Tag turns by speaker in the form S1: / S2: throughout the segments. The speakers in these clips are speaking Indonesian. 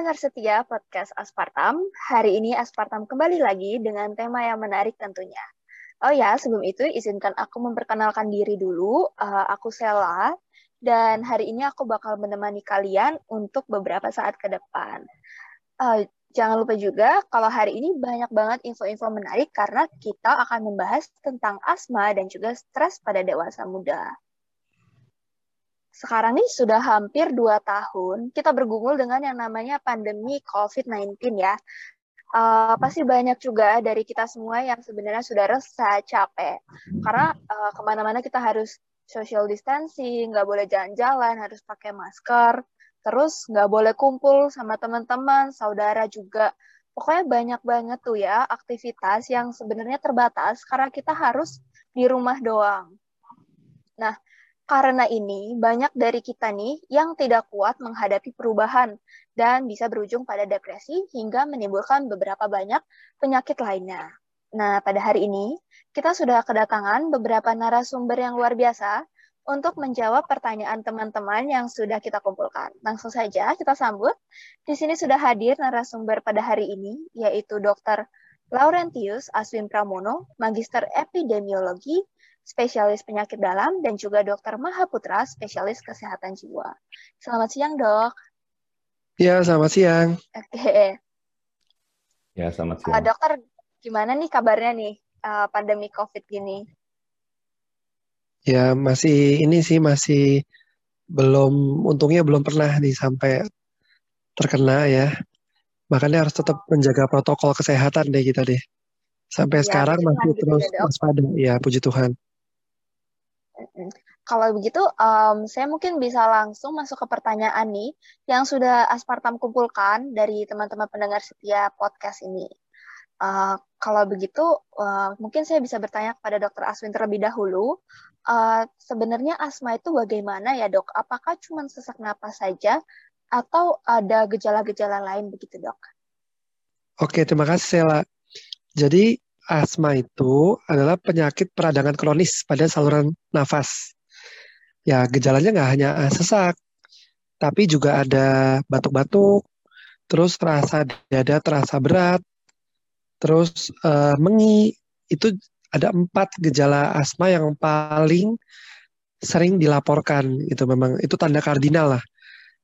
S1: Pendengar setia podcast Aspartam. Hari ini Aspartam kembali lagi dengan tema yang menarik tentunya. Oh ya, sebelum itu izinkan aku memperkenalkan diri dulu. Uh, aku Sela, dan hari ini aku bakal menemani kalian untuk beberapa saat ke depan. Uh, jangan lupa juga kalau hari ini banyak banget info-info menarik karena kita akan membahas tentang asma dan juga stres pada dewasa muda sekarang ini sudah hampir dua tahun kita bergumul dengan yang namanya pandemi COVID-19 ya. Uh, pasti banyak juga dari kita semua yang sebenarnya sudah resah, capek. Karena uh, ke mana-mana kita harus social distancing, nggak boleh jalan-jalan, harus pakai masker, terus nggak boleh kumpul sama teman-teman, saudara juga. Pokoknya banyak banget tuh ya aktivitas yang sebenarnya terbatas karena kita harus di rumah doang. Nah, karena ini, banyak dari kita nih yang tidak kuat menghadapi perubahan dan bisa berujung pada depresi hingga menimbulkan beberapa banyak penyakit lainnya. Nah, pada hari ini kita sudah kedatangan beberapa narasumber yang luar biasa untuk menjawab pertanyaan teman-teman yang sudah kita kumpulkan. Langsung saja kita sambut. Di sini sudah hadir narasumber pada hari ini, yaitu Dr. Laurentius Aswin Pramono, Magister Epidemiologi spesialis penyakit dalam, dan juga dokter Mahaputra, spesialis kesehatan jiwa. Selamat siang, dok.
S2: Ya, selamat siang.
S1: Oke.
S3: Ya, selamat siang.
S1: Uh, dokter, gimana nih kabarnya nih uh, pandemi COVID gini?
S2: Ya, masih ini sih masih belum, untungnya belum pernah nih sampai terkena ya. Makanya harus tetap menjaga protokol kesehatan deh kita deh. Sampai ya, sekarang masih gitu terus ya, waspada. Ya, puji Tuhan.
S1: Kalau begitu, um, saya mungkin bisa langsung masuk ke pertanyaan nih yang sudah Aspartam kumpulkan dari teman-teman pendengar setia podcast ini. Uh, kalau begitu, uh, mungkin saya bisa bertanya kepada Dokter Aswin terlebih dahulu. Uh, sebenarnya asma itu bagaimana ya dok? Apakah cuma sesak napas saja atau ada gejala-gejala lain begitu dok?
S2: Oke, terima kasih Sela. Jadi asma itu adalah penyakit peradangan kronis pada saluran nafas. Ya, gejalanya nggak hanya sesak, tapi juga ada batuk-batuk, terus terasa dada terasa berat, terus uh, mengi. Itu ada empat gejala asma yang paling sering dilaporkan. Itu memang itu tanda kardinal lah.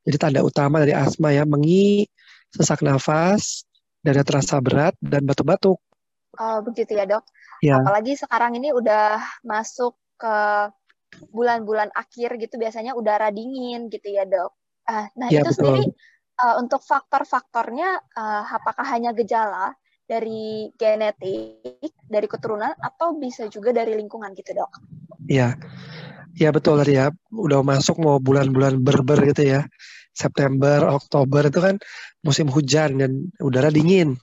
S2: Jadi tanda utama dari asma ya, mengi, sesak nafas, dada terasa berat, dan batuk-batuk.
S1: Oh, begitu ya, Dok. Ya. Apalagi sekarang ini udah masuk ke bulan-bulan akhir gitu biasanya udara dingin gitu ya, Dok. Uh, nah, ya, itu betul. sendiri uh, untuk faktor-faktornya uh, apakah hanya gejala dari genetik, dari keturunan atau bisa juga dari lingkungan gitu, Dok?
S2: Iya. Ya betul tadi ya, udah masuk mau bulan-bulan berber gitu ya. September, Oktober itu kan musim hujan dan udara dingin.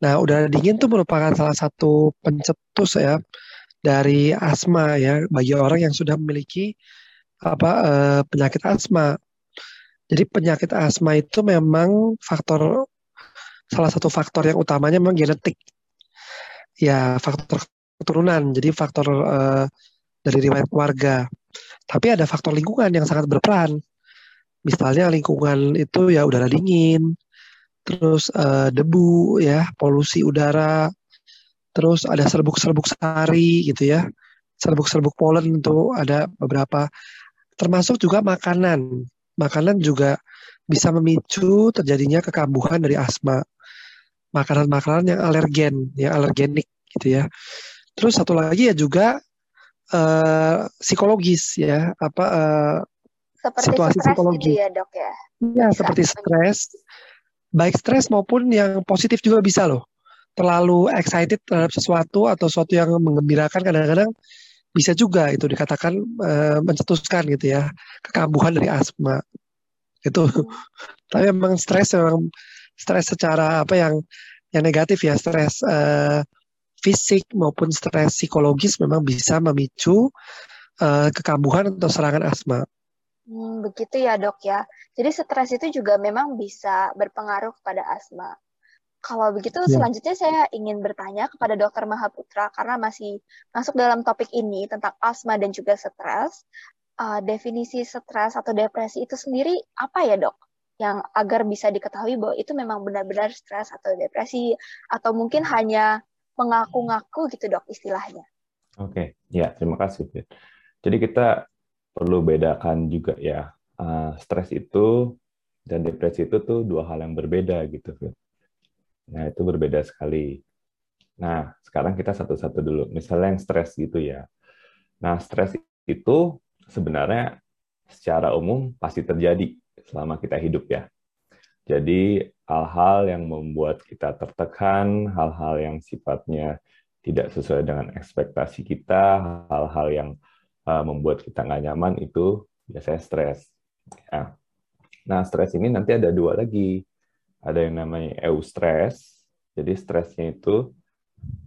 S2: Nah, udara dingin itu merupakan salah satu pencetus ya dari asma ya bagi orang yang sudah memiliki apa eh, penyakit asma. Jadi penyakit asma itu memang faktor salah satu faktor yang utamanya memang genetik. Ya, faktor keturunan. Jadi faktor eh, dari riwayat keluarga. Tapi ada faktor lingkungan yang sangat berperan. Misalnya lingkungan itu ya udara dingin, terus uh, debu ya, polusi udara, terus ada serbuk-serbuk sari gitu ya, serbuk-serbuk polen itu ada beberapa, termasuk juga makanan. Makanan juga bisa memicu terjadinya kekambuhan dari asma. Makanan-makanan yang alergen, ya alergenik gitu ya. Terus satu lagi ya juga uh, psikologis ya, apa uh,
S1: seperti situasi psikologis gitu ya dok ya.
S2: Ya, seperti stres, baik stres maupun yang positif juga bisa loh. Terlalu excited terhadap sesuatu atau sesuatu yang mengembirakan kadang-kadang bisa juga itu dikatakan e, mencetuskan gitu ya kekambuhan dari asma. Itu. Tapi memang stres memang stres secara apa yang yang negatif ya stres e, fisik maupun stres psikologis memang bisa memicu e, kekambuhan atau serangan asma
S1: Hmm, begitu ya dok ya. Jadi stres itu juga memang bisa berpengaruh kepada asma. Kalau begitu ya. selanjutnya saya ingin bertanya kepada dokter Mahaputra karena masih masuk dalam topik ini tentang asma dan juga stres. Uh, definisi stres atau depresi itu sendiri apa ya dok? yang agar bisa diketahui bahwa itu memang benar-benar stres atau depresi atau mungkin hanya mengaku-ngaku gitu dok istilahnya.
S3: Oke, okay. ya terima kasih. Jadi kita perlu bedakan juga ya uh, stres itu dan depresi itu tuh dua hal yang berbeda gitu. Nah itu berbeda sekali. Nah sekarang kita satu-satu dulu. Misalnya yang stres gitu ya. Nah stres itu sebenarnya secara umum pasti terjadi selama kita hidup ya. Jadi hal-hal yang membuat kita tertekan, hal-hal yang sifatnya tidak sesuai dengan ekspektasi kita, hal-hal yang uh, membuat kita nggak nyaman itu biasanya stres. Ya. Nah, stres ini nanti ada dua lagi. Ada yang namanya eustress. Jadi stresnya itu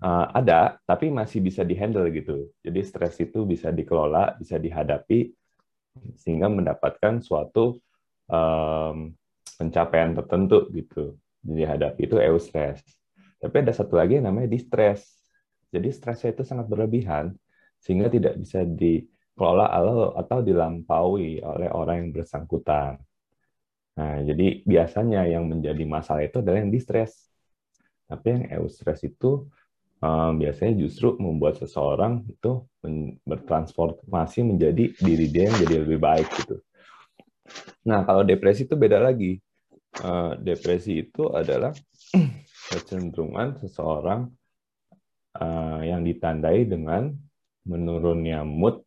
S3: uh, ada, tapi masih bisa dihandle gitu. Jadi stres itu bisa dikelola, bisa dihadapi, sehingga mendapatkan suatu pencapaian tertentu gitu. Jadi hadapi itu eustress. Tapi ada satu lagi yang namanya distress. Jadi stresnya itu sangat berlebihan sehingga tidak bisa dikelola atau dilampaui oleh orang yang bersangkutan. Nah, jadi biasanya yang menjadi masalah itu adalah yang distress. Tapi yang eustress itu um, biasanya justru membuat seseorang itu bertransformasi menjadi diri dia yang jadi lebih baik gitu. Nah, kalau depresi itu beda lagi. Uh, depresi itu adalah kecenderungan seseorang uh, yang ditandai dengan menurunnya mood,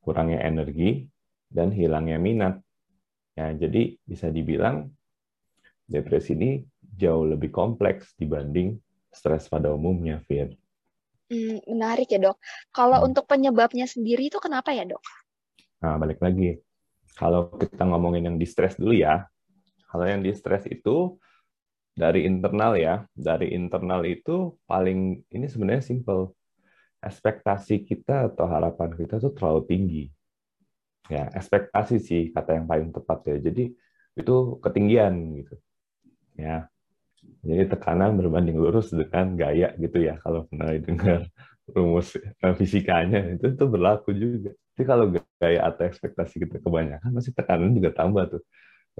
S3: kurangnya energi, dan hilangnya minat. Ya, jadi bisa dibilang depresi ini jauh lebih kompleks dibanding stres pada umumnya, Fir.
S1: Hmm, menarik ya dok. Kalau hmm. untuk penyebabnya sendiri itu kenapa ya dok?
S3: Nah, balik lagi kalau kita ngomongin yang distress dulu ya, kalau yang distress itu dari internal ya, dari internal itu paling ini sebenarnya simple. Ekspektasi kita atau harapan kita tuh terlalu tinggi. Ya, ekspektasi sih kata yang paling tepat ya. Jadi itu ketinggian gitu. Ya. Jadi tekanan berbanding lurus dengan gaya gitu ya kalau pernah dengar rumus fisikanya itu tuh berlaku juga. Jadi kalau gaya atau ekspektasi kita kebanyakan, masih tekanan juga tambah tuh,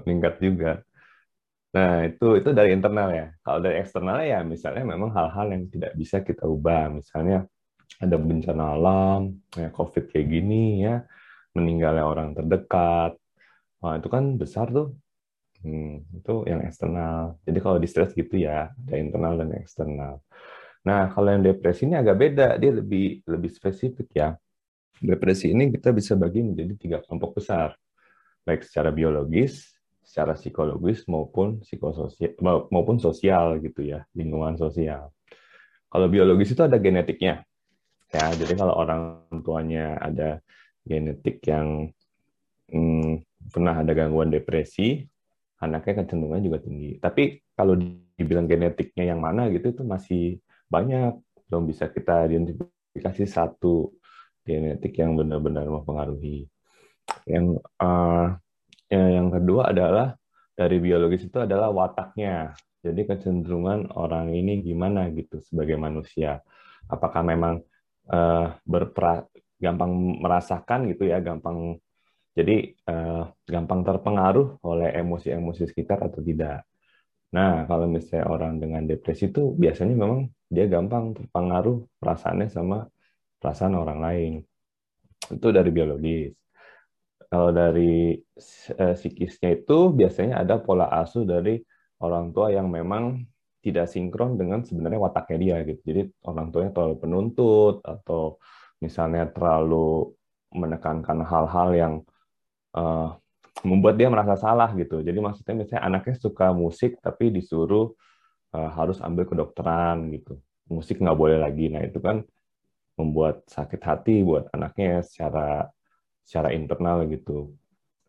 S3: meningkat juga. Nah itu itu dari internal ya. Kalau dari eksternal ya misalnya memang hal-hal yang tidak bisa kita ubah. Misalnya ada bencana alam, ya COVID kayak gini ya, meninggalnya orang terdekat. Wah itu kan besar tuh. Hmm, itu yang eksternal. Jadi kalau di stres gitu ya, ada internal dan eksternal. Nah, kalau yang depresi ini agak beda, dia lebih lebih spesifik ya. Depresi ini kita bisa bagi menjadi tiga kelompok besar, baik secara biologis, secara psikologis maupun psikososial maupun sosial gitu ya, lingkungan sosial. Kalau biologis itu ada genetiknya. Ya, jadi kalau orang tuanya ada genetik yang hmm, pernah ada gangguan depresi, anaknya kecenderungan juga tinggi. Tapi kalau dibilang genetiknya yang mana gitu itu masih banyak belum bisa kita identifikasi satu genetik yang benar-benar mempengaruhi. Yang uh, yang kedua adalah dari biologis itu adalah wataknya. Jadi kecenderungan orang ini gimana gitu sebagai manusia. Apakah memang uh, berpera, gampang merasakan gitu ya, gampang jadi uh, gampang terpengaruh oleh emosi-emosi sekitar atau tidak. Nah, kalau misalnya orang dengan depresi itu biasanya memang dia gampang terpengaruh perasaannya sama perasaan orang lain. Itu dari biologis. Kalau dari uh, psikisnya itu biasanya ada pola asuh dari orang tua yang memang tidak sinkron dengan sebenarnya wataknya dia gitu. Jadi orang tuanya terlalu penuntut atau misalnya terlalu menekankan hal-hal yang uh, membuat dia merasa salah gitu. Jadi maksudnya misalnya anaknya suka musik tapi disuruh uh, harus ambil kedokteran gitu. Musik nggak boleh lagi. Nah itu kan membuat sakit hati buat anaknya secara secara internal gitu.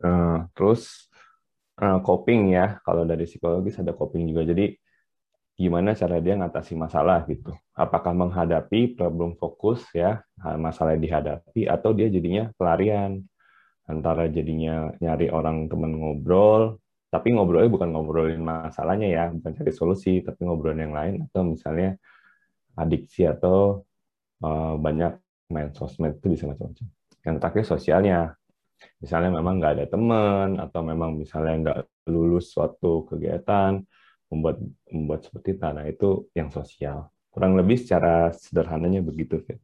S3: Uh, terus uh, coping ya, kalau dari psikologis ada coping juga. Jadi gimana cara dia ngatasi masalah gitu. Apakah menghadapi problem fokus ya, masalah yang dihadapi atau dia jadinya pelarian. Antara jadinya nyari orang teman ngobrol tapi ngobrolnya bukan ngobrolin masalahnya ya bukan cari solusi tapi ngobrolin yang lain atau misalnya adiksi atau uh, banyak main sosmed itu bisa macam-macam. Yang terakhir sosialnya. Misalnya memang nggak ada teman atau memang misalnya nggak lulus suatu kegiatan membuat membuat seperti itu. Nah itu yang sosial. Kurang lebih secara sederhananya begitu, Fit.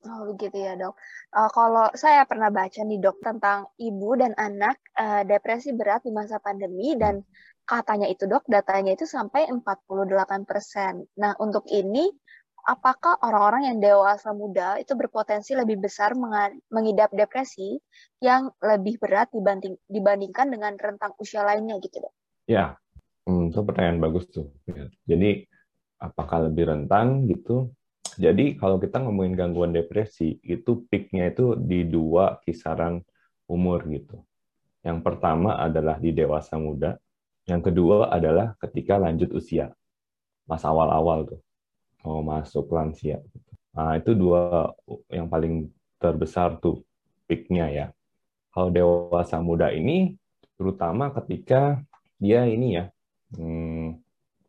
S1: Oh begitu ya dok. Uh, kalau saya pernah baca nih dok tentang ibu dan anak uh, depresi berat di masa pandemi dan katanya itu dok datanya itu sampai 48 persen. Nah untuk ini apakah orang-orang yang dewasa muda itu berpotensi lebih besar mengidap depresi yang lebih berat dibanding dibandingkan dengan rentang usia lainnya gitu dok?
S3: Ya, hmm, itu pertanyaan bagus tuh. Jadi apakah lebih rentan gitu? Jadi kalau kita ngomongin gangguan depresi, itu peaknya itu di dua kisaran umur gitu. Yang pertama adalah di dewasa muda, yang kedua adalah ketika lanjut usia, masa awal-awal tuh, mau masuk lansia. Nah itu dua yang paling terbesar tuh peaknya ya. Kalau dewasa muda ini, terutama ketika dia ini ya, hmm,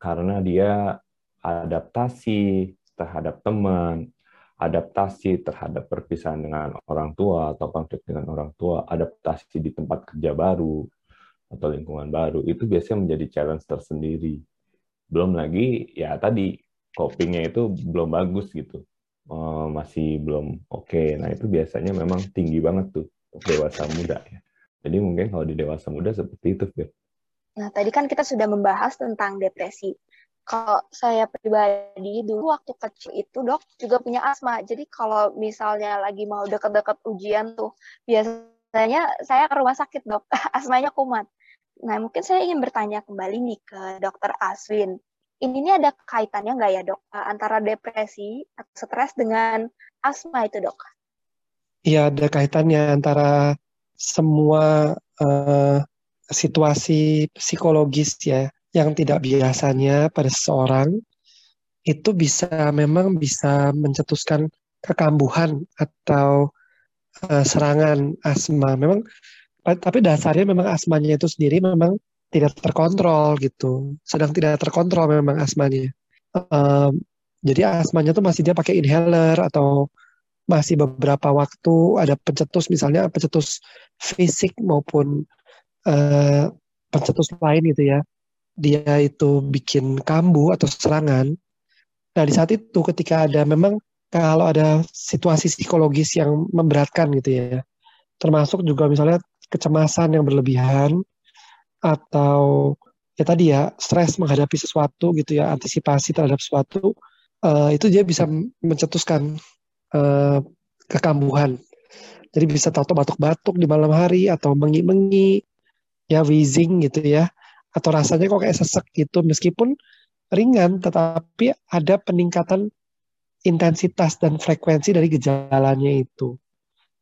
S3: karena dia adaptasi terhadap teman, adaptasi terhadap perpisahan dengan orang tua atau konflik dengan orang tua, adaptasi di tempat kerja baru atau lingkungan baru, itu biasanya menjadi challenge tersendiri. Belum lagi, ya tadi, copingnya itu belum bagus gitu. Eh, masih belum oke. Okay. Nah, itu biasanya memang tinggi banget tuh dewasa muda ya. Jadi mungkin kalau di dewasa muda seperti itu, Fir.
S1: Nah, tadi kan kita sudah membahas tentang depresi kalau saya pribadi dulu waktu kecil itu dok juga punya asma. Jadi kalau misalnya lagi mau deket-deket ujian tuh biasanya saya ke rumah sakit dok, asmanya kumat. Nah mungkin saya ingin bertanya kembali nih ke dokter Aswin. Ini ini ada kaitannya nggak ya dok antara depresi atau stres dengan asma itu dok?
S2: Iya ada kaitannya antara semua uh, situasi psikologis ya yang tidak biasanya pada seseorang itu bisa memang bisa mencetuskan kekambuhan atau uh, serangan asma. Memang tapi dasarnya memang asmanya itu sendiri memang tidak terkontrol gitu. Sedang tidak terkontrol memang asmanya. Uh, jadi asmanya tuh masih dia pakai inhaler atau masih beberapa waktu ada pencetus misalnya pencetus fisik maupun pencetus lain gitu ya dia itu bikin kambuh atau serangan. Nah di saat itu ketika ada memang kalau ada situasi psikologis yang memberatkan gitu ya, termasuk juga misalnya kecemasan yang berlebihan atau ya tadi ya stres menghadapi sesuatu gitu ya, antisipasi terhadap sesuatu, uh, itu dia bisa mencetuskan uh, kekambuhan. Jadi bisa tahu batuk-batuk di malam hari atau mengi-mengi, ya wheezing gitu ya atau rasanya kok kayak sesek gitu meskipun ringan tetapi ada peningkatan intensitas dan frekuensi dari gejalanya itu.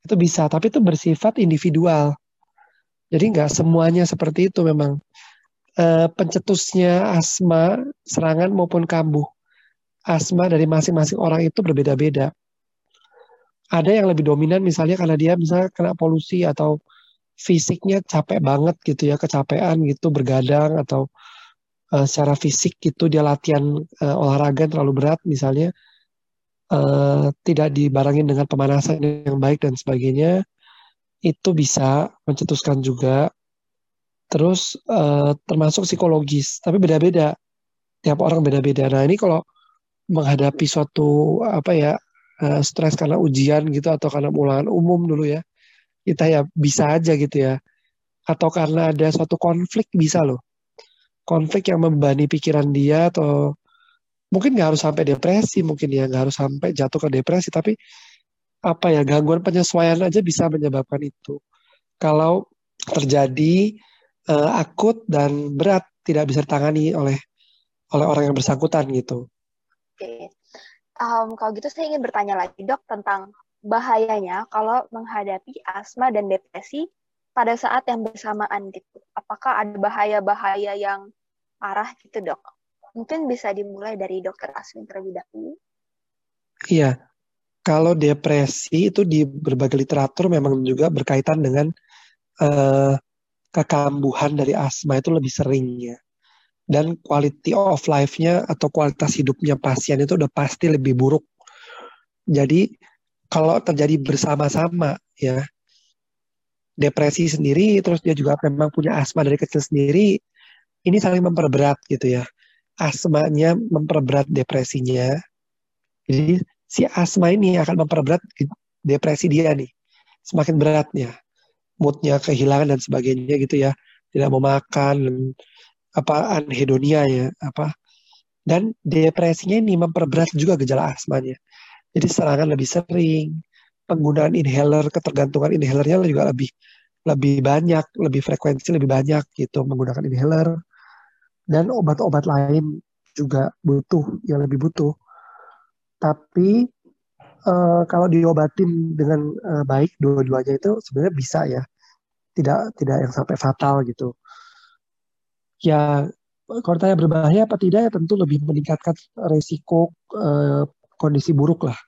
S2: Itu bisa tapi itu bersifat individual. Jadi nggak semuanya seperti itu memang. E, pencetusnya asma serangan maupun kambuh asma dari masing-masing orang itu berbeda-beda. Ada yang lebih dominan misalnya karena dia misalnya kena polusi atau fisiknya capek banget gitu ya, kecapean gitu, bergadang atau uh, secara fisik gitu dia latihan uh, olahraga terlalu berat misalnya uh, tidak dibarengin dengan pemanasan yang baik dan sebagainya itu bisa mencetuskan juga. Terus uh, termasuk psikologis tapi beda-beda. Tiap orang beda-beda. Nah ini kalau menghadapi suatu apa ya uh, stres karena ujian gitu atau karena ulangan umum dulu ya kita ya bisa aja gitu ya. Atau karena ada suatu konflik bisa loh. Konflik yang membebani pikiran dia atau mungkin nggak harus sampai depresi mungkin ya nggak harus sampai jatuh ke depresi tapi apa ya gangguan penyesuaian aja bisa menyebabkan itu. Kalau terjadi uh, akut dan berat tidak bisa ditangani oleh oleh orang yang bersangkutan gitu.
S1: Oke, um, kalau gitu saya ingin bertanya lagi dok tentang bahayanya kalau menghadapi asma dan depresi pada saat yang bersamaan gitu. Apakah ada bahaya-bahaya yang parah gitu dok? Mungkin bisa dimulai dari dokter Aswin terlebih dahulu.
S2: Iya, kalau depresi itu di berbagai literatur memang juga berkaitan dengan uh, kekambuhan dari asma itu lebih sering ya. Dan quality of life-nya atau kualitas hidupnya pasien itu udah pasti lebih buruk. Jadi kalau terjadi bersama-sama ya depresi sendiri, terus dia juga memang punya asma dari kecil sendiri, ini saling memperberat gitu ya. Asmanya memperberat depresinya. Jadi si asma ini akan memperberat depresi dia nih. Semakin beratnya. Moodnya kehilangan dan sebagainya gitu ya. Tidak mau makan, apa anhedonia ya, apa. Dan depresinya ini memperberat juga gejala asmanya. Jadi serangan lebih sering, penggunaan inhaler, ketergantungan inhalernya juga lebih lebih banyak, lebih frekuensi lebih banyak gitu menggunakan inhaler dan obat-obat lain juga butuh yang lebih butuh. Tapi uh, kalau diobatin dengan uh, baik dua-duanya itu sebenarnya bisa ya, tidak tidak yang sampai fatal gitu. Ya kalau tanya berbahaya apa tidak ya tentu lebih meningkatkan resiko uh, kondisi buruk lah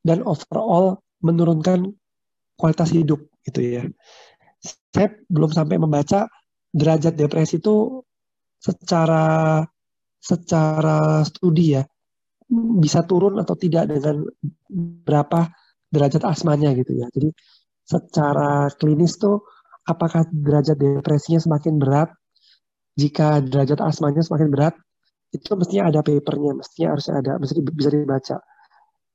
S2: dan overall menurunkan kualitas hidup gitu ya. Saya belum sampai membaca derajat depresi itu secara secara studi ya bisa turun atau tidak dengan berapa derajat asmanya gitu ya. Jadi secara klinis tuh apakah derajat depresinya semakin berat jika derajat asmanya semakin berat itu mestinya ada papernya, mestinya harus ada, mesti bisa dibaca.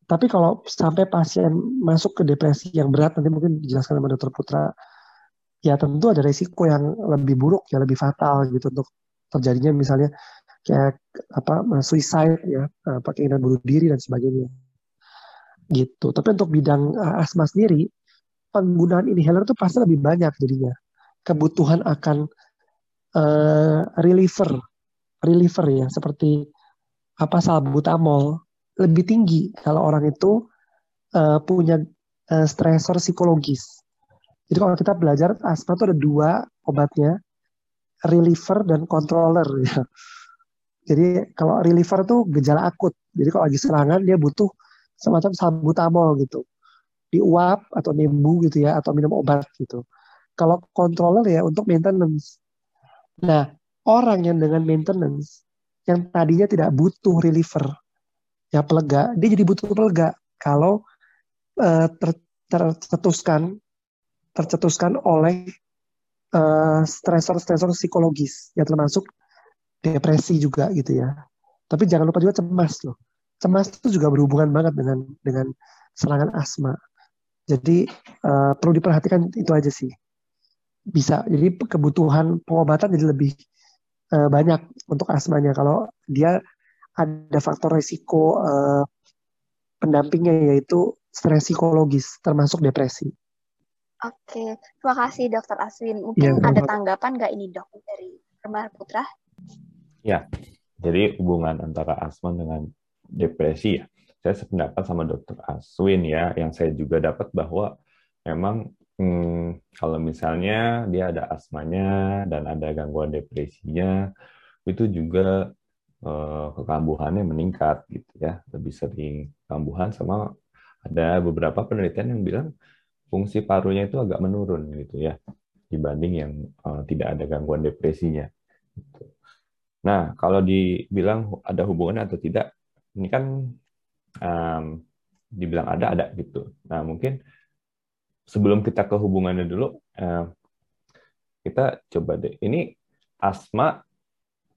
S2: Tapi kalau sampai pasien masuk ke depresi yang berat, nanti mungkin dijelaskan sama dokter Putra, ya tentu ada resiko yang lebih buruk, ya lebih fatal gitu untuk terjadinya misalnya kayak apa suicide ya, apa keinginan bunuh diri dan sebagainya. Gitu. Tapi untuk bidang uh, asma sendiri, penggunaan inhaler itu pasti lebih banyak jadinya. Kebutuhan akan uh, reliever, reliever ya, seperti apa salbutamol lebih tinggi kalau orang itu uh, punya uh, stresor psikologis. Jadi kalau kita belajar asma itu ada dua obatnya, reliever dan controller ya. Jadi kalau reliever itu gejala akut. Jadi kalau lagi serangan dia butuh semacam salbutamol gitu. Diuap atau nimbu gitu ya atau minum obat gitu. Kalau controller ya untuk maintenance. Nah, orang yang dengan maintenance yang tadinya tidak butuh reliever ya pelega, dia jadi butuh pelega kalau uh, ter, tercetuskan tercetuskan oleh uh, stresor-stresor psikologis yang termasuk depresi juga gitu ya. Tapi jangan lupa juga cemas loh. Cemas itu juga berhubungan banget dengan dengan serangan asma. Jadi uh, perlu diperhatikan itu aja sih. Bisa. Jadi kebutuhan pengobatan jadi lebih uh, banyak untuk asmanya. Kalau dia ada faktor resiko uh, pendampingnya yaitu stres psikologis termasuk depresi.
S1: Oke, terima kasih Dokter Aswin. Mungkin ya, ada tanggapan nggak ini dok dari Remar Putra?
S3: Ya, jadi hubungan antara asma dengan depresi ya. Saya sependapat sama Dokter Aswin ya, yang saya juga dapat bahwa memang hmm, kalau misalnya dia ada asmanya dan ada gangguan depresinya, itu juga Eh, kekambuhannya meningkat gitu ya lebih sering kambuhan sama ada beberapa penelitian yang bilang fungsi parunya itu agak menurun gitu ya dibanding yang uh, tidak ada gangguan depresinya. Gitu. Nah kalau dibilang ada hubungan atau tidak ini kan um, dibilang ada ada gitu. Nah mungkin sebelum kita ke hubungannya dulu uh, kita coba deh ini asma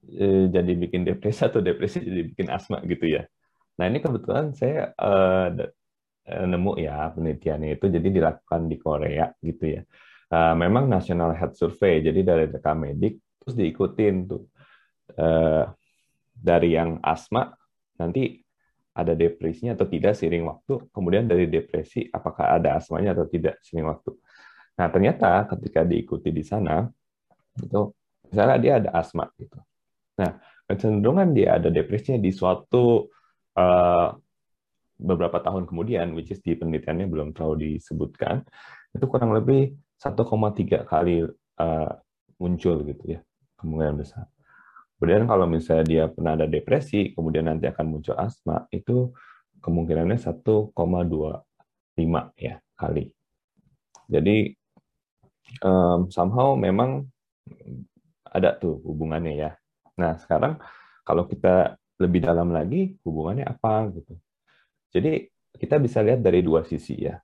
S3: Eh, jadi bikin depresi atau depresi jadi bikin asma gitu ya. Nah ini kebetulan saya uh, nemu ya penelitiannya itu jadi dilakukan di Korea gitu ya. Memang National Health Survey jadi dari rekam medik terus diikutin tuh uh, dari yang asma nanti ada depresinya atau tidak seiring waktu, kemudian dari depresi apakah ada asmanya atau tidak seiring waktu. Nah ternyata ketika diikuti di sana itu misalnya dia ada asma gitu, Nah, kecenderungan dia ada depresinya di suatu uh, beberapa tahun kemudian, which is di penelitiannya belum terlalu disebutkan, itu kurang lebih 1,3 kali uh, muncul gitu ya, kemungkinan besar. Kemudian kalau misalnya dia pernah ada depresi, kemudian nanti akan muncul asma, itu kemungkinannya 1,25 ya kali. Jadi um, somehow memang ada tuh hubungannya ya Nah, sekarang kalau kita lebih dalam lagi, hubungannya apa gitu. Jadi kita bisa lihat dari dua sisi ya.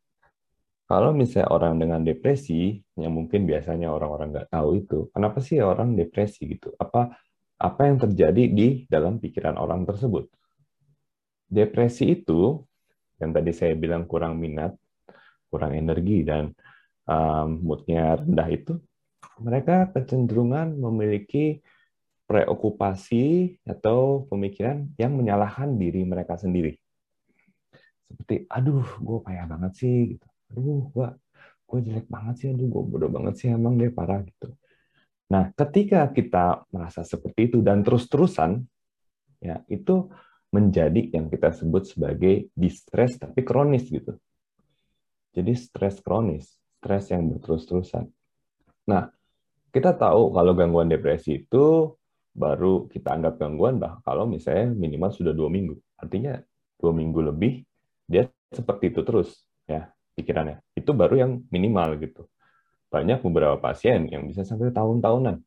S3: kalau misalnya orang dengan depresi, yang mungkin biasanya orang-orang nggak tahu itu, kenapa sih orang depresi gitu? Apa apa yang terjadi di dalam pikiran orang tersebut? Depresi itu, yang tadi saya bilang kurang minat, kurang energi, dan um, moodnya rendah itu, mereka kecenderungan memiliki preokupasi atau pemikiran yang menyalahkan diri mereka sendiri. Seperti, aduh, gue payah banget sih, gitu aduh gue gue jelek banget sih aduh gue bodoh banget sih emang deh parah gitu nah ketika kita merasa seperti itu dan terus-terusan ya itu menjadi yang kita sebut sebagai distress tapi kronis gitu jadi stres kronis stres yang berterus-terusan nah kita tahu kalau gangguan depresi itu baru kita anggap gangguan bah kalau misalnya minimal sudah dua minggu artinya dua minggu lebih dia seperti itu terus ya pikirannya. Itu baru yang minimal gitu. Banyak beberapa pasien yang bisa sampai tahun-tahunan.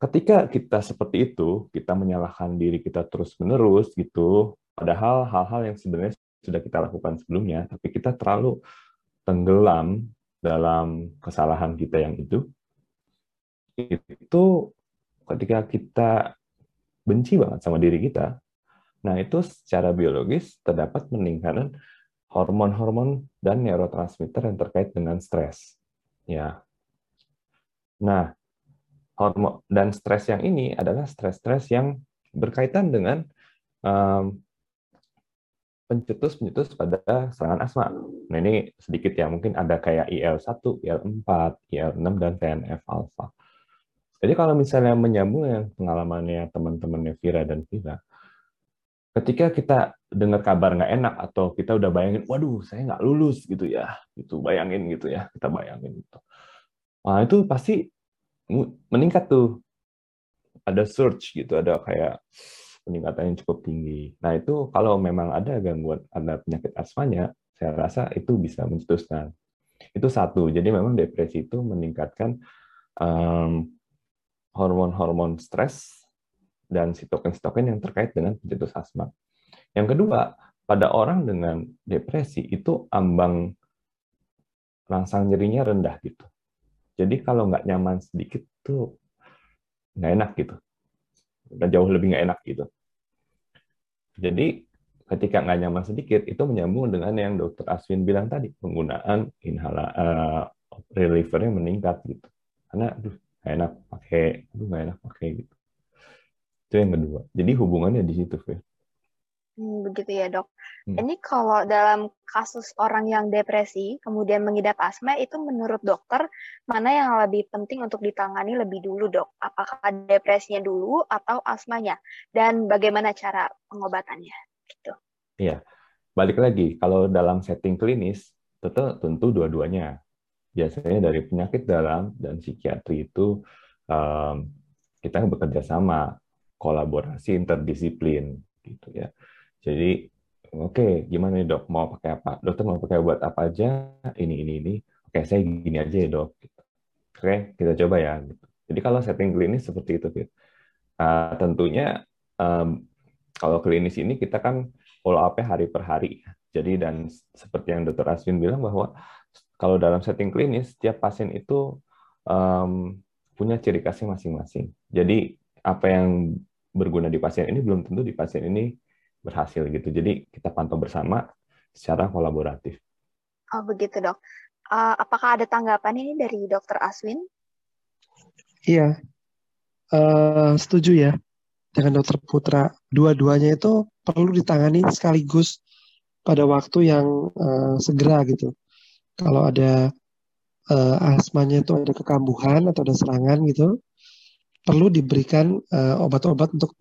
S3: Ketika kita seperti itu, kita menyalahkan diri kita terus-menerus gitu, padahal hal-hal yang sebenarnya sudah kita lakukan sebelumnya, tapi kita terlalu tenggelam dalam kesalahan kita yang itu, itu ketika kita benci banget sama diri kita, nah itu secara biologis terdapat peningkatan hormon-hormon dan neurotransmitter yang terkait dengan stres. Ya. Nah, hormon dan stres yang ini adalah stres-stres yang berkaitan dengan um, pencetus-pencetus pada serangan asma. Nah, ini sedikit ya, mungkin ada kayak IL-1, IL-4, IL-6, dan TNF-alpha. Jadi kalau misalnya menyambung yang pengalamannya teman-temannya Vira dan Vira, ketika kita dengar kabar nggak enak atau kita udah bayangin, waduh saya nggak lulus gitu ya, gitu bayangin gitu ya, kita bayangin gitu. Nah itu pasti meningkat tuh, ada search gitu, ada kayak peningkatan yang cukup tinggi. Nah itu kalau memang ada gangguan, ada penyakit asmanya, saya rasa itu bisa mencetuskan. Itu satu. Jadi memang depresi itu meningkatkan um, hormon-hormon stres dan sitokin-sitokin yang terkait dengan pencetus asma. Yang kedua, pada orang dengan depresi itu ambang rangsang nyerinya rendah gitu. Jadi kalau nggak nyaman sedikit tuh nggak enak gitu. Dan jauh lebih nggak enak gitu. Jadi ketika nggak nyaman sedikit itu menyambung dengan yang dokter Aswin bilang tadi penggunaan inhala uh, relievernya meningkat gitu. Karena aduh nggak enak pakai, aduh nggak enak pakai gitu. Itu yang kedua. Jadi hubungannya di situ, Fir.
S1: Hmm, begitu ya dok. Hmm. Ini kalau dalam kasus orang yang depresi kemudian mengidap asma itu menurut dokter mana yang lebih penting untuk ditangani lebih dulu dok? Apakah depresinya dulu atau asmanya? Dan bagaimana cara pengobatannya? Gitu.
S3: Iya, balik lagi kalau dalam setting klinis tentu tentu dua-duanya. Biasanya dari penyakit dalam dan psikiatri itu um, kita bekerja sama kolaborasi interdisiplin gitu ya. Jadi oke okay, gimana nih dok mau pakai apa? Dokter mau pakai buat apa aja? Ini ini ini. Oke saya gini aja ya dok. Gitu. Oke kita coba ya. Gitu. Jadi kalau setting klinis seperti itu, Fit. Uh, tentunya um, kalau klinis ini kita kan follow up hari per hari. Jadi dan seperti yang Dokter Aswin bilang bahwa kalau dalam setting klinis setiap pasien itu um, punya ciri khasnya masing-masing. Jadi apa yang berguna di pasien ini belum tentu di pasien ini berhasil gitu. Jadi kita pantau bersama secara kolaboratif.
S1: Oh begitu dok. Uh, apakah ada tanggapan ini dari dokter Aswin?
S2: Iya, uh, setuju ya dengan dokter Putra. Dua-duanya itu perlu ditangani sekaligus pada waktu yang uh, segera gitu. Kalau ada uh, asmanya itu ada kekambuhan atau ada serangan gitu, perlu diberikan uh, obat-obat untuk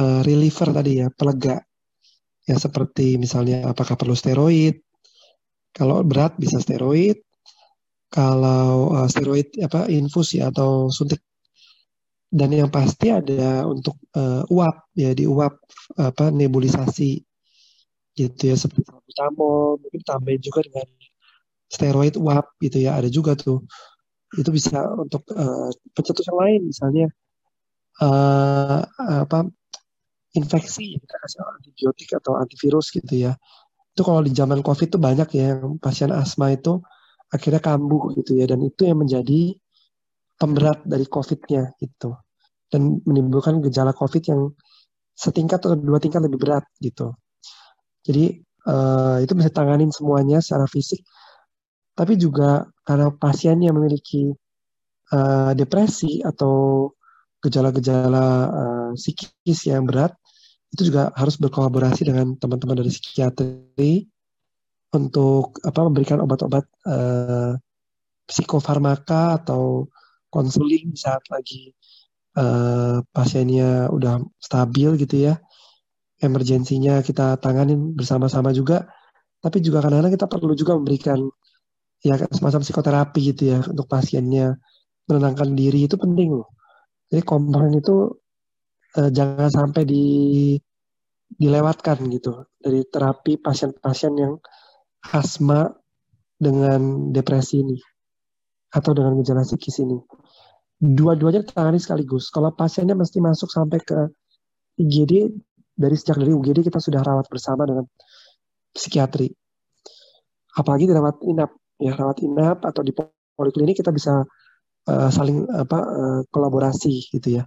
S2: uh, reliever tadi ya, pelega. Ya seperti misalnya apakah perlu steroid? Kalau berat bisa steroid. Kalau uh, steroid apa infus ya atau suntik. Dan yang pasti ada untuk uh, uap ya di uap apa nebulisasi gitu ya seperti salbutamol mungkin tambahin juga dengan steroid uap gitu ya ada juga tuh itu bisa untuk uh, pencetus yang lain misalnya uh, apa infeksi kita kasih antibiotik atau antivirus gitu ya. Itu itu kalau di zaman COVID itu banyak ya yang pasien asma itu akhirnya kambuh gitu ya dan itu yang menjadi pemberat dari COVID-nya gitu. Dan menimbulkan gejala COVID yang setingkat atau dua tingkat lebih berat gitu. Jadi uh, itu bisa tanganin semuanya secara fisik, tapi juga karena pasiennya memiliki uh, depresi atau gejala-gejala uh, psikis yang berat, itu juga harus berkolaborasi dengan teman-teman dari psikiatri untuk apa memberikan obat-obat uh, psikofarmaka atau konseling saat lagi uh, pasiennya udah stabil gitu ya. Emergensinya kita tanganin bersama-sama juga. Tapi juga kadang-kadang kita perlu juga memberikan ya semacam psikoterapi gitu ya untuk pasiennya menenangkan diri itu penting loh jadi komponen itu uh, jangan sampai di dilewatkan gitu dari terapi pasien-pasien yang asma dengan depresi ini atau dengan gejala psikis ini. Dua-duanya ditangani sekaligus. Kalau pasiennya mesti masuk sampai ke IGD, dari sejak dari UGD kita sudah rawat bersama dengan psikiatri. Apalagi dirawat inap, ya. Rawat inap atau di poliklinik kita bisa uh, saling apa uh, kolaborasi gitu ya.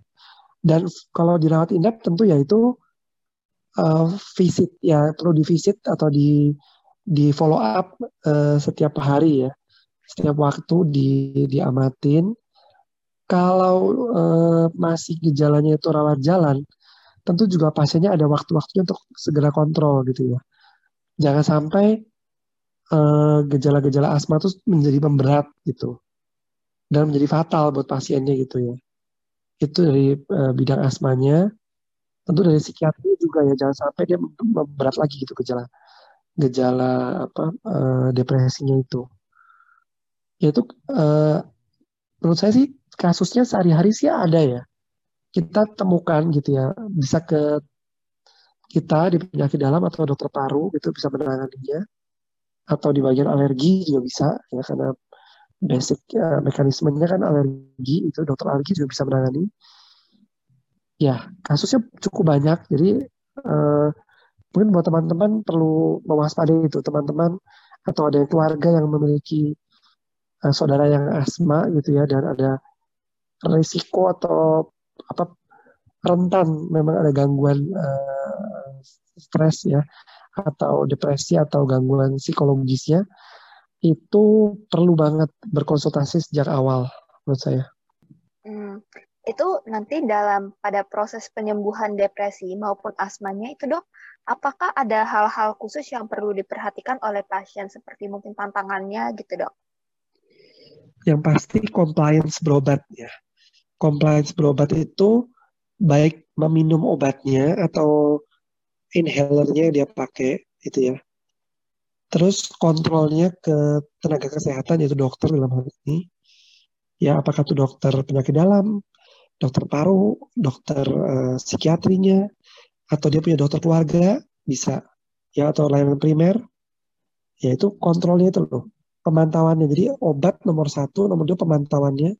S2: Dan kalau dirawat inap tentu ya itu uh, visit ya perlu di visit atau di di follow up uh, setiap hari ya. Setiap waktu di diamatin. Kalau uh, masih gejalanya itu rawat jalan tentu juga pasiennya ada waktu-waktunya untuk segera kontrol gitu ya. Jangan sampai gejala-gejala uh, asma itu menjadi pemberat gitu. Dan menjadi fatal buat pasiennya gitu ya. Itu dari uh, bidang asmanya. Tentu dari psikiatri juga ya jangan sampai dia memberat lagi gitu gejala gejala apa uh, depresinya itu. Ya itu uh, menurut saya sih kasusnya sehari-hari sih ada ya. Kita temukan gitu ya bisa ke kita di penyakit dalam atau dokter paru itu bisa menanganinya atau di bagian alergi juga bisa ya karena basic uh, mekanismenya kan alergi itu dokter alergi juga bisa menangani ya kasusnya cukup banyak. Jadi uh, mungkin buat teman-teman perlu mewaspadai itu teman-teman atau ada keluarga yang memiliki uh, saudara yang asma gitu ya dan ada risiko atau apa rentan memang ada gangguan uh, stres ya atau depresi atau gangguan psikologisnya itu perlu banget berkonsultasi sejak awal menurut saya.
S1: Hmm itu nanti dalam pada proses penyembuhan depresi maupun asmanya itu dok, apakah ada hal-hal khusus yang perlu diperhatikan oleh pasien seperti mungkin tantangannya gitu dok?
S2: Yang pasti compliance berobat ya. Compliance berobat itu baik meminum obatnya atau inhalernya dia pakai itu ya. Terus kontrolnya ke tenaga kesehatan yaitu dokter dalam hal ini. Ya apakah itu dokter penyakit dalam, dokter paru, dokter uh, psikiatrinya, atau dia punya dokter keluarga bisa ya atau layanan primer, ya itu kontrolnya itu loh pemantauannya. Jadi obat nomor satu, nomor dua pemantauannya,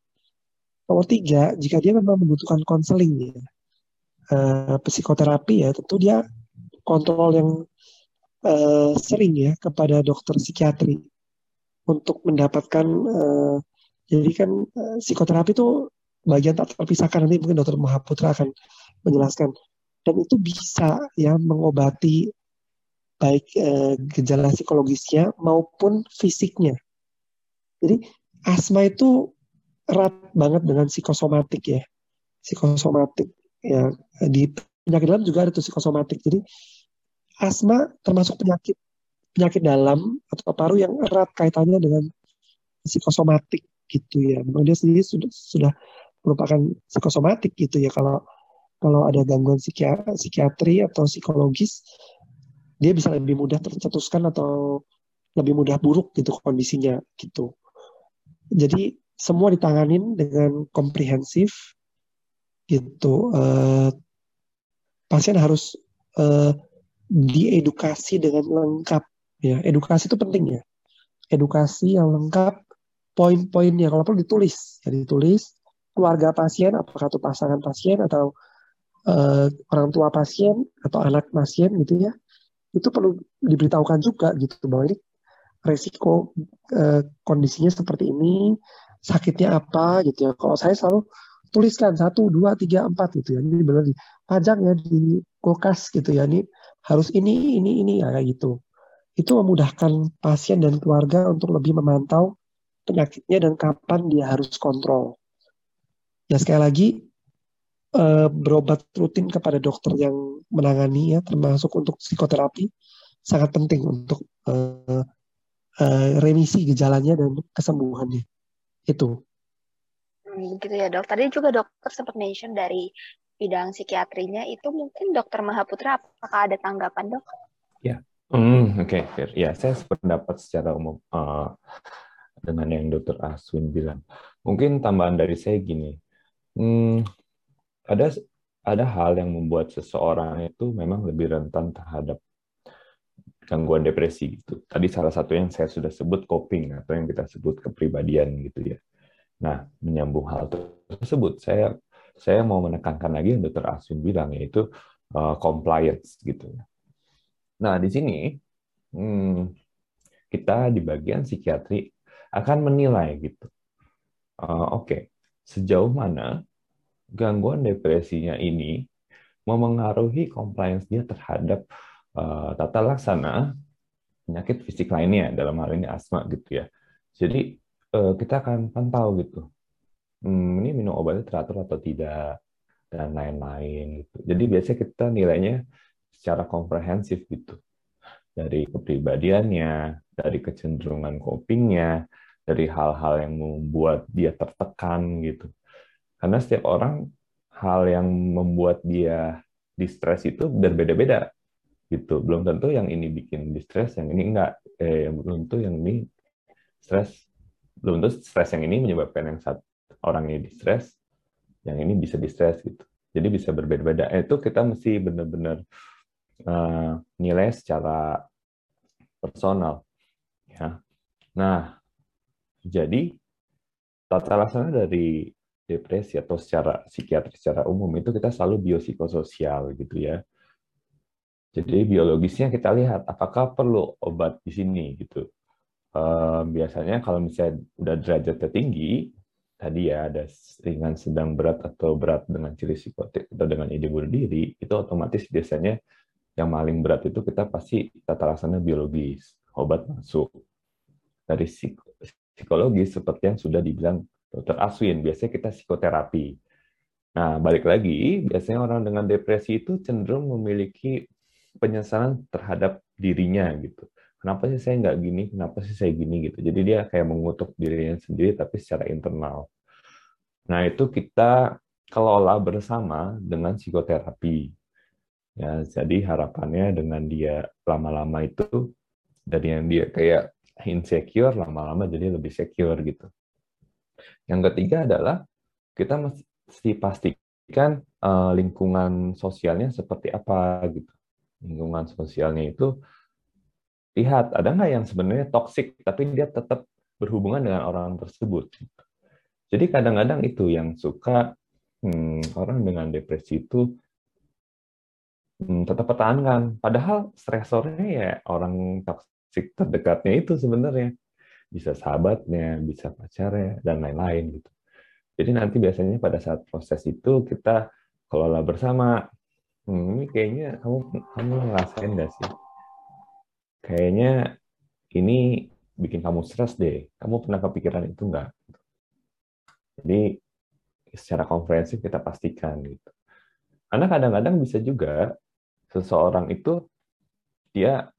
S2: nomor tiga jika dia memang membutuhkan konseling ya, uh, psikoterapi ya tentu dia kontrol yang uh, sering ya kepada dokter psikiatri untuk mendapatkan uh, jadi kan uh, psikoterapi itu bagian tak terpisahkan nanti mungkin dokter Mahaputra akan menjelaskan dan itu bisa ya mengobati baik eh, gejala psikologisnya maupun fisiknya. Jadi asma itu erat banget dengan psikosomatik ya. Psikosomatik ya di penyakit dalam juga ada tuh psikosomatik. Jadi asma termasuk penyakit penyakit dalam atau paru yang erat kaitannya dengan psikosomatik gitu ya. Memang dia sendiri sudah sudah merupakan psikosomatik gitu ya kalau kalau ada gangguan psikiatri atau psikologis dia bisa lebih mudah tercetuskan atau lebih mudah buruk gitu kondisinya gitu jadi semua ditanganin dengan komprehensif gitu uh, pasien harus uh, diedukasi dengan lengkap ya edukasi itu penting ya edukasi yang lengkap poin-poinnya kalau perlu ditulis ya ditulis keluarga pasien, apakah itu pasangan pasien atau uh, orang tua pasien atau anak pasien gitu ya, itu perlu diberitahukan juga gitu bahwa ini resiko eh, kondisinya seperti ini, sakitnya apa gitu ya. Kalau saya selalu tuliskan satu, dua, tiga, empat gitu ya. Ini benar dipajang ya di kulkas gitu ya. Ini harus ini, ini, ini ya kayak gitu. Itu memudahkan pasien dan keluarga untuk lebih memantau penyakitnya dan kapan dia harus kontrol. Ya sekali lagi uh, berobat rutin kepada dokter yang menangani ya termasuk untuk psikoterapi sangat penting untuk uh, uh, remisi gejalanya dan kesembuhannya itu
S1: hmm, gitu ya dok tadi juga dokter sempat mention dari bidang psikiatrinya itu mungkin dokter Mahaputra apakah ada tanggapan dok?
S3: Ya. Mm, oke okay, ya saya sependapat secara umum uh, dengan yang dokter Aswin bilang. Mungkin tambahan dari saya gini. Hmm, ada ada hal yang membuat seseorang itu memang lebih rentan terhadap gangguan depresi gitu. Tadi salah satu yang saya sudah sebut coping atau yang kita sebut kepribadian gitu ya. Nah, menyambung hal tersebut, saya saya mau menekankan lagi yang Dr. Aswin bilang yaitu uh, compliance gitu. Nah, di sini hmm, kita di bagian psikiatri akan menilai gitu. Uh, Oke, okay, sejauh mana gangguan depresinya ini memengaruhi compliance dia terhadap uh, tata laksana penyakit fisik lainnya dalam hal ini asma gitu ya. Jadi uh, kita akan pantau gitu. Hmm, ini minum obatnya teratur atau tidak dan lain-lain gitu. Jadi biasanya kita nilainya secara komprehensif gitu. Dari kepribadiannya, dari kecenderungan copingnya, dari hal-hal yang membuat dia tertekan gitu. Karena setiap orang hal yang membuat dia distress itu berbeda-beda gitu. Belum tentu yang ini bikin distress, yang ini enggak. Eh, belum tentu yang ini stres. Belum tentu stres yang ini menyebabkan yang saat orang ini distress, yang ini bisa distress gitu. Jadi bisa berbeda-beda. Eh, itu kita mesti benar-benar uh, nilai secara personal. Ya. Nah, jadi tata laksana dari depresi atau secara psikiatri secara umum itu kita selalu biopsikososial gitu ya. Jadi biologisnya kita lihat apakah perlu obat di sini gitu. Uh, biasanya kalau misalnya udah derajatnya tinggi, tadi ya ada ringan, sedang, berat atau berat dengan ciri psikotik atau dengan ide bunuh diri, itu otomatis biasanya yang paling berat itu kita pasti tata laksana biologis, obat masuk. Dari psikologis seperti yang sudah dibilang dokter Aswin, biasanya kita psikoterapi. Nah, balik lagi, biasanya orang dengan depresi itu cenderung memiliki penyesalan terhadap dirinya gitu. Kenapa sih saya nggak gini? Kenapa sih saya gini gitu? Jadi dia kayak mengutuk dirinya sendiri tapi secara internal. Nah, itu kita kelola bersama dengan psikoterapi. Ya, jadi harapannya dengan dia lama-lama itu dari yang dia kayak insecure lama-lama jadi lebih secure gitu. Yang ketiga adalah kita mesti pastikan uh, lingkungan sosialnya seperti apa gitu. Lingkungan sosialnya itu lihat ada nggak yang sebenarnya toksik tapi dia tetap berhubungan dengan orang tersebut. Jadi kadang-kadang itu yang suka hmm, orang dengan depresi itu hmm, tetap pertahankan. Padahal stresornya ya orang toksik terdekatnya itu sebenarnya bisa sahabatnya, bisa pacarnya, dan lain-lain gitu. Jadi nanti biasanya pada saat proses itu kita kelola bersama. Hmm, ini kayaknya kamu kamu ngerasain nggak sih? Kayaknya ini bikin kamu stres deh. Kamu pernah kepikiran itu nggak? Jadi secara konferensi kita pastikan gitu. Karena kadang-kadang bisa juga seseorang itu dia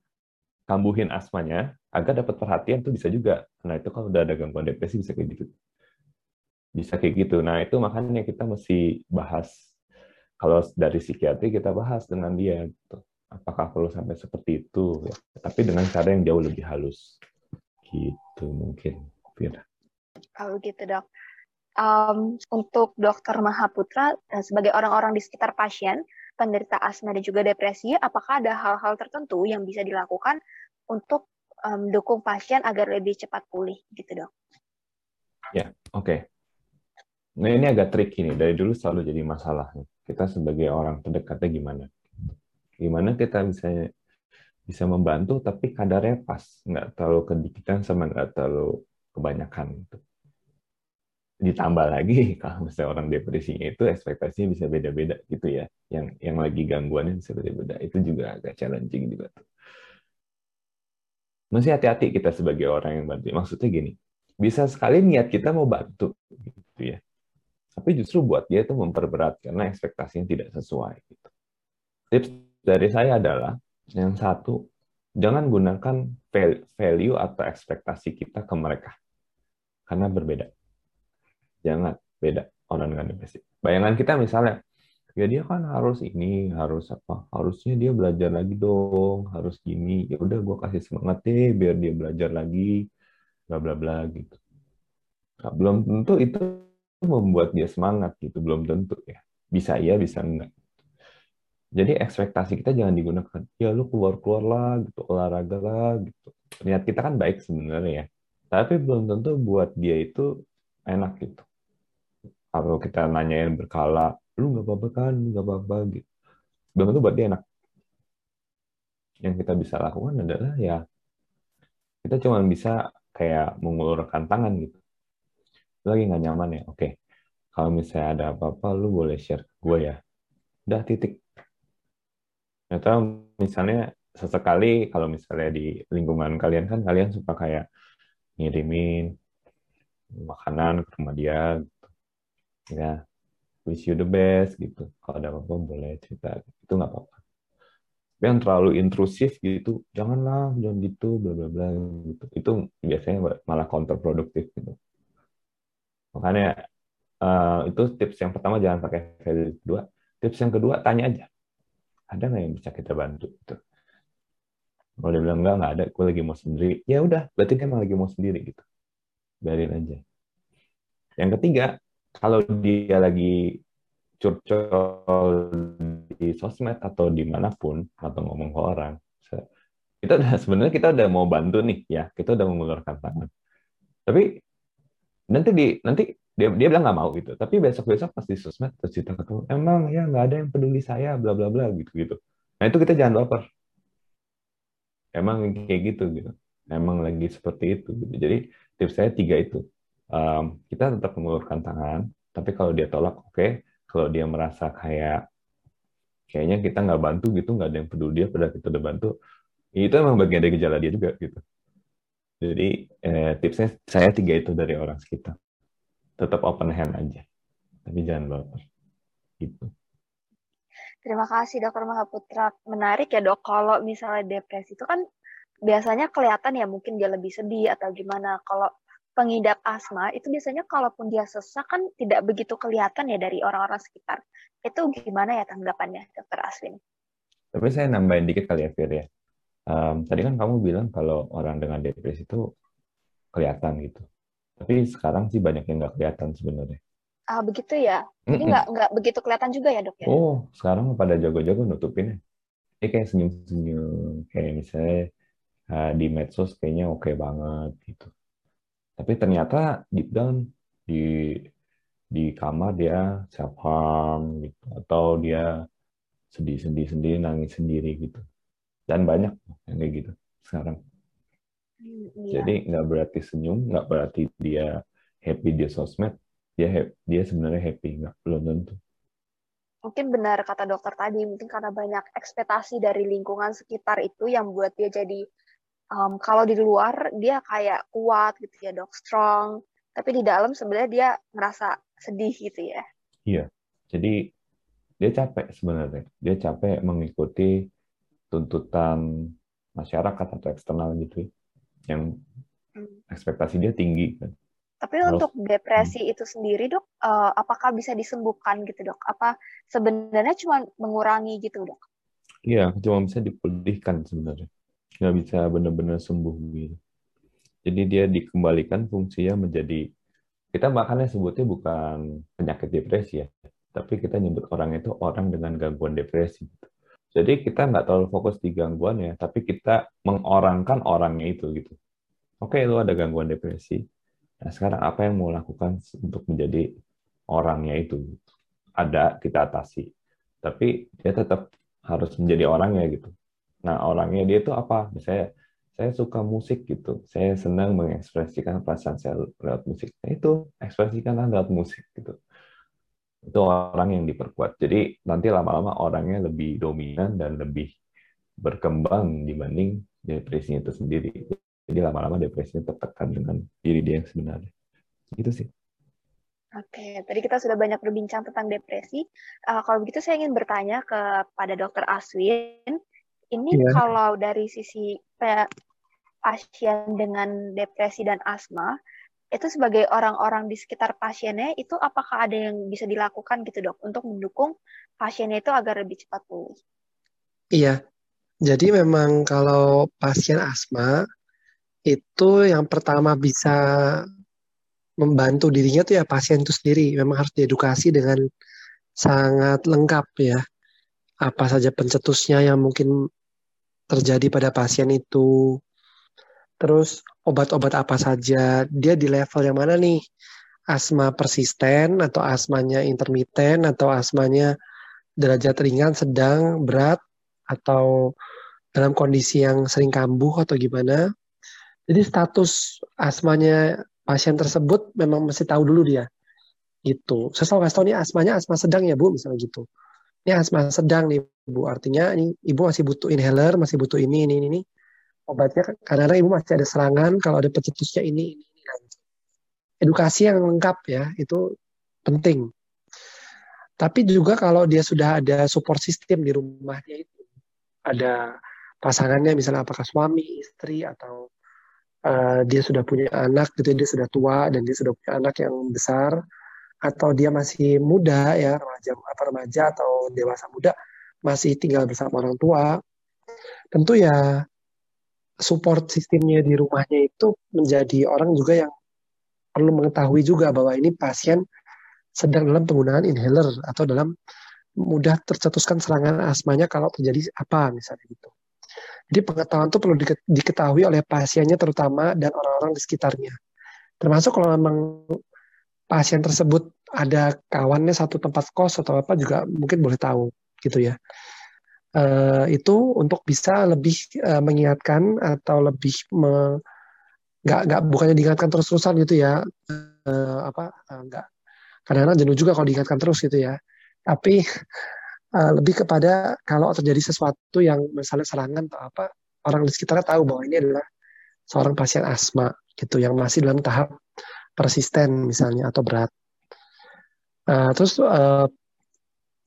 S3: kambuhin asmanya agar dapat perhatian tuh bisa juga. Nah itu kalau udah ada gangguan depresi bisa kayak gitu. Bisa kayak gitu. Nah itu makanya kita mesti bahas. Kalau dari psikiatri kita bahas dengan dia. Gitu. Apakah perlu sampai seperti itu? Ya. Tapi dengan cara yang jauh lebih halus. Gitu mungkin. Fira.
S1: Kalau gitu dok. Um, untuk dokter Mahaputra, eh, sebagai orang-orang di sekitar pasien, penderita asma dan juga depresi, apakah ada hal-hal tertentu yang bisa dilakukan untuk mendukung um, pasien agar lebih cepat pulih gitu dok.
S3: Ya, oke. Okay. Nah ini agak trik ini dari dulu selalu jadi masalah. Kita sebagai orang terdekatnya gimana? Gimana kita bisa bisa membantu tapi kadarnya pas nggak terlalu kedikitan sama nggak terlalu kebanyakan gitu. ditambah lagi kalau misalnya orang depresinya itu ekspektasinya bisa beda-beda gitu ya yang yang lagi gangguannya bisa beda-beda itu juga agak challenging juga tuh mesti hati-hati kita sebagai orang yang bantu maksudnya gini bisa sekali niat kita mau bantu gitu ya tapi justru buat dia itu memperberat karena ekspektasinya tidak sesuai. Gitu. Tips dari saya adalah yang satu, jangan gunakan value atau ekspektasi kita ke mereka karena berbeda. Jangan beda orang dengan depresi. Bayangan kita misalnya, ya dia kan harus ini, harus apa? Harusnya dia belajar lagi dong, harus gini. Ya udah gue kasih semangat deh biar dia belajar lagi, bla bla bla gitu. Nah, belum tentu itu membuat dia semangat gitu belum tentu ya bisa iya bisa enggak jadi ekspektasi kita jangan digunakan ya lu keluar keluar lah gitu olahraga lah gitu. Niat kita kan baik sebenarnya ya. Tapi belum tentu buat dia itu enak gitu. Kalau kita nanyain berkala lu nggak apa-apa kan? Nggak apa-apa gitu. Belum tentu buat dia enak. Yang kita bisa lakukan adalah ya kita cuma bisa kayak mengulurkan tangan gitu. Lagi nggak nyaman ya? Oke. Kalau misalnya ada apa-apa lu boleh share ke gue ya. Udah titik atau misalnya sesekali kalau misalnya di lingkungan kalian kan kalian suka kayak ngirimin makanan ke rumah dia gitu. ya wish you the best gitu kalau ada apa-apa boleh cerita itu nggak apa-apa tapi yang terlalu intrusif gitu janganlah jangan gitu bla bla bla gitu itu biasanya malah counterproduktif gitu Makanya uh, itu tips yang pertama jangan pakai value kedua. Tips yang kedua tanya aja. Ada nggak yang bisa kita bantu? Gitu. Kalau dia bilang enggak, enggak ada, gue lagi mau sendiri. Ya udah, berarti dia emang lagi mau sendiri gitu. Biarin aja. Yang ketiga, kalau dia lagi curcol di sosmed atau di mana pun atau ngomong ke orang, kita udah sebenarnya kita udah mau bantu nih ya, kita udah mengulurkan tangan. Tapi nanti di nanti dia dia bilang nggak mau gitu. Tapi besok besok pasti sosmed terus ketemu emang ya nggak ada yang peduli saya bla bla bla gitu gitu. Nah itu kita jangan baper emang kayak gitu gitu. Emang lagi seperti itu gitu. Jadi tips saya tiga itu. Um, kita tetap mengulurkan tangan tapi kalau dia tolak oke. Okay. kalau dia merasa kayak kayaknya kita nggak bantu gitu nggak ada yang peduli dia pada kita udah bantu itu emang bagian dari gejala dia juga gitu. Jadi eh, tipsnya saya tiga itu dari orang sekitar. Tetap open hand aja, tapi jangan baper. Gitu.
S1: Terima kasih dokter Mahaputra. Menarik ya dok, kalau misalnya depresi itu kan biasanya kelihatan ya mungkin dia lebih sedih atau gimana. Kalau pengidap asma itu biasanya kalaupun dia sesak kan tidak begitu kelihatan ya dari orang-orang sekitar. Itu gimana ya tanggapannya dokter Aswin?
S3: Tapi saya nambahin dikit kali ya Fir ya um, tadi kan kamu bilang kalau orang dengan depresi itu kelihatan gitu. Tapi sekarang sih banyak yang nggak kelihatan sebenarnya.
S1: Ah begitu ya. Jadi nggak nggak begitu kelihatan juga ya dok ya?
S3: Oh sekarang pada jago-jago nutupin ya. Ini kayak senyum-senyum kayak misalnya uh, di medsos kayaknya oke okay banget gitu. Tapi ternyata deep down di di kamar dia self harm gitu atau dia sedih-sedih sendiri nangis sendiri gitu dan banyak yang kayak gitu sekarang. Iya. Jadi nggak berarti senyum, nggak berarti dia happy di sosmed, dia happy, dia sebenarnya happy, nggak belum tentu.
S1: Mungkin benar kata dokter tadi, mungkin karena banyak ekspektasi dari lingkungan sekitar itu yang buat dia jadi um, kalau di luar dia kayak kuat gitu ya dok, strong, tapi di dalam sebenarnya dia ngerasa sedih gitu ya.
S3: Iya, jadi dia capek sebenarnya, dia capek mengikuti tuntutan masyarakat atau eksternal gitu ya, yang hmm. ekspektasi dia tinggi kan.
S1: Tapi Harus, untuk depresi hmm. itu sendiri dok, uh, apakah bisa disembuhkan gitu dok? Apa sebenarnya cuma mengurangi gitu dok?
S3: Iya, cuma bisa dipulihkan sebenarnya. Nggak bisa benar-benar sembuh gitu. Jadi dia dikembalikan fungsinya menjadi, kita makanya sebutnya bukan penyakit depresi ya, tapi kita nyebut orang itu orang dengan gangguan depresi. Gitu. Jadi kita nggak terlalu fokus di gangguan ya, tapi kita mengorangkan orangnya itu gitu. Oke, lu ada gangguan depresi. Nah, sekarang apa yang mau lakukan untuk menjadi orangnya itu? Ada, kita atasi. Tapi dia tetap harus menjadi orangnya gitu. Nah, orangnya dia itu apa? Misalnya, saya suka musik gitu. Saya senang mengekspresikan perasaan saya lewat musik. Nah, itu ekspresikanlah lewat musik gitu. Itu orang yang diperkuat. Jadi nanti lama-lama orangnya lebih dominan dan lebih berkembang dibanding depresinya itu sendiri. Jadi lama-lama depresinya tertekan dengan diri dia yang sebenarnya. Itu sih.
S1: Oke, tadi kita sudah banyak berbincang tentang depresi. Uh, kalau begitu saya ingin bertanya kepada Dokter Aswin, ini yeah. kalau dari sisi pasien dengan depresi dan asma, itu sebagai orang-orang di sekitar pasiennya, itu apakah ada yang bisa dilakukan gitu dok untuk mendukung pasiennya itu agar lebih cepat pulih?
S2: Iya, jadi memang kalau pasien asma itu yang pertama bisa membantu dirinya tuh ya pasien itu sendiri. Memang harus diedukasi dengan sangat lengkap ya. Apa saja pencetusnya yang mungkin terjadi pada pasien itu. Terus obat-obat apa saja, dia di level yang mana nih? Asma persisten atau asmanya intermiten atau asmanya derajat ringan, sedang, berat atau dalam kondisi yang sering kambuh atau gimana. Jadi status asmanya pasien tersebut memang mesti tahu dulu dia gitu. Saya selalu kasih tahu nih asmanya asma sedang ya bu, misalnya gitu. Ini asma sedang nih bu, artinya ini ibu masih butuh inhaler, masih butuh ini ini ini. Obatnya karena ibu masih ada serangan, kalau ada pencetusnya ini ini ini. Edukasi yang lengkap ya itu penting. Tapi juga kalau dia sudah ada support system di rumahnya itu, ada pasangannya misalnya apakah suami, istri atau uh, dia sudah punya anak gitu dia sudah tua dan dia sudah punya anak yang besar atau dia masih muda ya remaja apa remaja atau dewasa muda masih tinggal bersama orang tua tentu ya support sistemnya di rumahnya itu menjadi orang juga yang perlu mengetahui juga bahwa ini pasien sedang dalam penggunaan inhaler atau dalam mudah tercetuskan serangan asmanya kalau terjadi apa misalnya gitu. Jadi pengetahuan itu perlu diketahui oleh pasiennya terutama dan orang-orang di sekitarnya. Termasuk kalau memang pasien tersebut ada kawannya satu tempat kos atau apa juga mungkin boleh tahu gitu ya. Uh, itu untuk bisa lebih uh, mengingatkan atau lebih me, nggak nggak bukannya diingatkan terus-terusan gitu ya. Uh, apa uh, nggak. Kadang-kadang jenuh juga kalau diingatkan terus gitu ya. Tapi uh, lebih kepada kalau terjadi sesuatu yang misalnya serangan atau apa orang di sekitarnya tahu bahwa ini adalah seorang pasien asma gitu yang masih dalam tahap persisten misalnya atau berat. Uh, terus uh,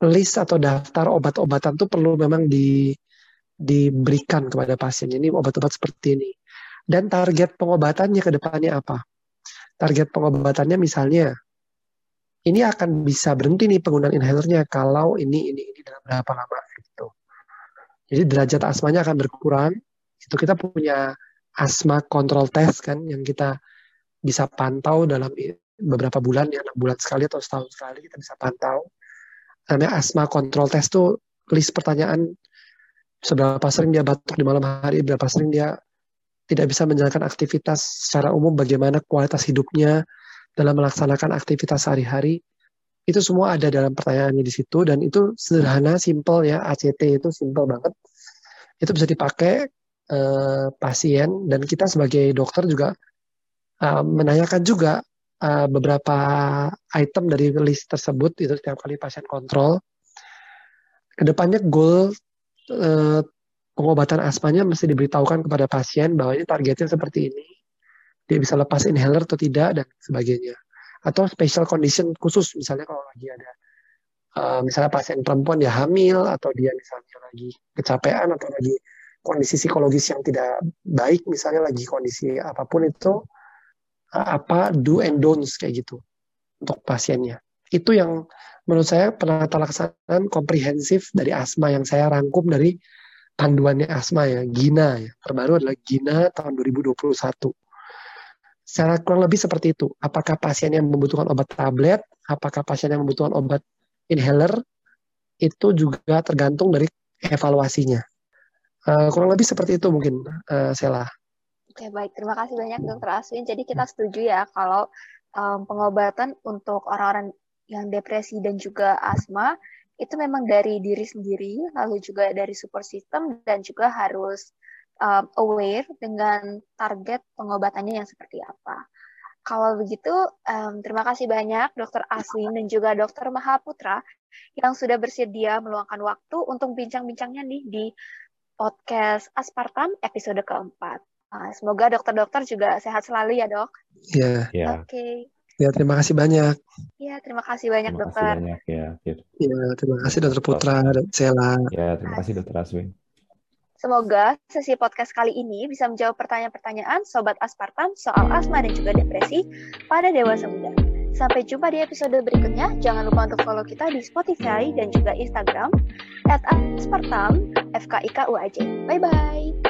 S2: list atau daftar obat-obatan itu perlu memang di, diberikan kepada pasien. Ini obat-obat seperti ini. Dan target pengobatannya ke depannya apa? Target pengobatannya misalnya ini akan bisa berhenti nih penggunaan inhalernya kalau ini ini ini dalam berapa lama gitu. Jadi derajat asmanya akan berkurang. Itu kita punya asma control test kan yang kita bisa pantau dalam beberapa bulan ya enam bulan sekali atau setahun sekali kita bisa pantau. Namanya asma control test tuh list pertanyaan seberapa sering dia batuk di malam hari, berapa sering dia tidak bisa menjalankan aktivitas secara umum, bagaimana kualitas hidupnya, dalam melaksanakan aktivitas sehari-hari itu semua ada dalam pertanyaannya di situ dan itu sederhana, simple ya ACT itu simple banget. Itu bisa dipakai uh, pasien dan kita sebagai dokter juga uh, menanyakan juga uh, beberapa item dari list tersebut itu setiap kali pasien kontrol. Ke depannya goal uh, pengobatan asmanya mesti diberitahukan kepada pasien bahwa ini targetnya seperti ini dia bisa lepas inhaler atau tidak dan sebagainya atau special condition khusus misalnya kalau lagi ada uh, misalnya pasien perempuan dia hamil atau dia misalnya lagi kecapean atau lagi kondisi psikologis yang tidak baik misalnya lagi kondisi apa pun itu apa do and don'ts kayak gitu untuk pasiennya itu yang menurut saya penata laksanaan komprehensif dari asma yang saya rangkum dari panduannya asma ya Gina ya terbaru adalah Gina tahun 2021 Secara kurang lebih seperti itu. Apakah pasien yang membutuhkan obat tablet, apakah pasien yang membutuhkan obat inhaler, itu juga tergantung dari evaluasinya. Uh, kurang lebih seperti itu mungkin, uh, Sela.
S1: Oke, baik. Terima kasih banyak, Dokter Aswin. Jadi kita setuju ya kalau um, pengobatan untuk orang-orang yang depresi dan juga asma itu memang dari diri sendiri, lalu juga dari support system dan juga harus um, aware dengan target pengobatannya yang seperti apa. Kalau begitu, um, terima kasih banyak Dr. Aswin dan juga Dr. Mahaputra yang sudah bersedia meluangkan waktu untuk bincang-bincangnya nih di podcast Aspartam episode keempat. Uh, semoga dokter-dokter juga sehat selalu ya dok.
S2: Iya.
S3: Ya.
S1: Oke. Okay.
S2: Ya, terima kasih banyak.
S1: Ya, terima kasih banyak
S3: Terima
S1: dokter.
S3: kasih banyak ya.
S2: Ya, terima kasih Dokter Putra dan Sela.
S3: Ya, terima kasih Dokter Aswin.
S1: Semoga sesi podcast kali ini bisa menjawab pertanyaan-pertanyaan Sobat Aspartam soal asma dan juga depresi pada dewasa muda. Sampai jumpa di episode berikutnya. Jangan lupa untuk follow kita di Spotify dan juga Instagram at Aspartam FKIKUAJ. Bye-bye.